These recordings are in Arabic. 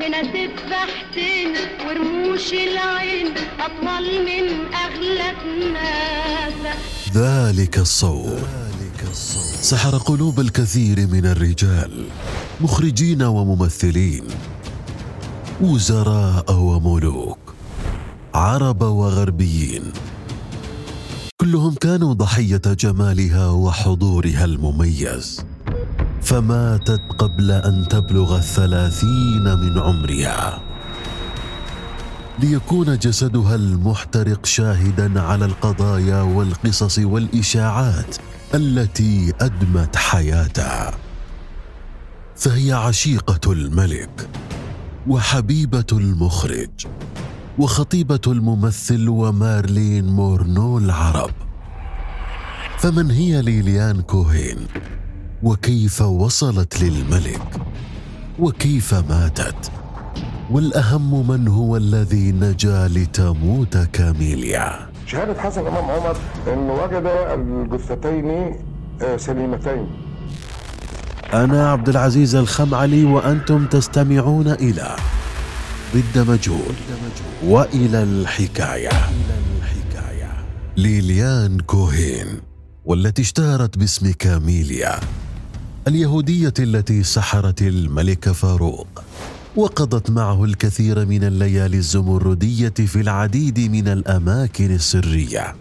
هنا تذبحتنا ورموش العين أطول من أغلى الناس ذلك الصوت ذلك الصوت. سحر قلوب الكثير من الرجال مخرجين وممثلين وزراء وملوك. عرب وغربيين. كلهم كانوا ضحية جمالها وحضورها المميز. فماتت قبل أن تبلغ الثلاثين من عمرها. ليكون جسدها المحترق شاهدا على القضايا والقصص والإشاعات التي أدمت حياتها فهي عشيقة الملك وحبيبة المخرج. وخطيبة الممثل ومارلين مورنو العرب. فمن هي ليليان كوهين؟ وكيف وصلت للملك؟ وكيف ماتت؟ والأهم من هو الذي نجا لتموت كاميليا؟ شهادة حسن إمام عمر أنه وجد الجثتين آه، سليمتين. أنا عبد العزيز الخمعلي وأنتم تستمعون إلى ضد مجهول وإلى الحكاية. ليليان كوهين والتي اشتهرت باسم كاميليا اليهودية التي سحرت الملك فاروق وقضت معه الكثير من الليالي الزمردية في العديد من الأماكن السرية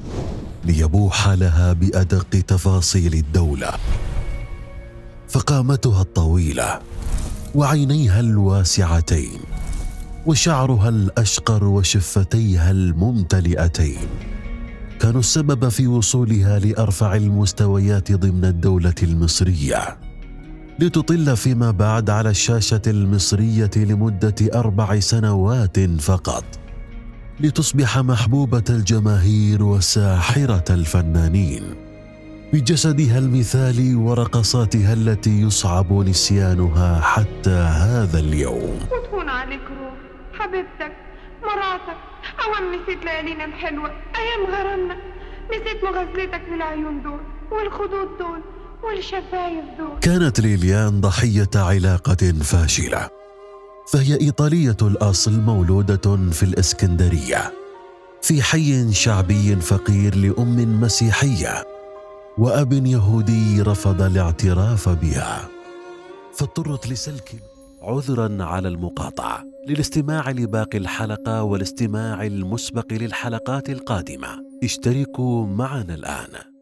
ليبوح لها بأدق تفاصيل الدولة. فقامتها الطويلة وعينيها الواسعتين وشعرها الأشقر وشفتيها الممتلئتين. كانوا السبب في وصولها لأرفع المستويات ضمن الدولة المصرية. لتطل فيما بعد على الشاشة المصرية لمدة أربع سنوات فقط. لتصبح محبوبة الجماهير وساحرة الفنانين. بجسدها المثالي ورقصاتها التي يصعب نسيانها حتى هذا اليوم. حبيبتك مراتك أوام نسيت ليالينا الحلوة أيام غرامنا. نسيت مغازلتك للعيون دول والخدود دول والشفايف دول. كانت ليليان ضحية علاقة فاشلة فهي إيطالية الأصل مولودة في الإسكندرية في حي شعبي فقير لأم مسيحية وأب يهودي رفض الاعتراف بها فاضطرت لسلك عذرا على المقاطعة للاستماع لباقي الحلقة والاستماع المسبق للحلقات القادمة. اشتركوا معنا الآن.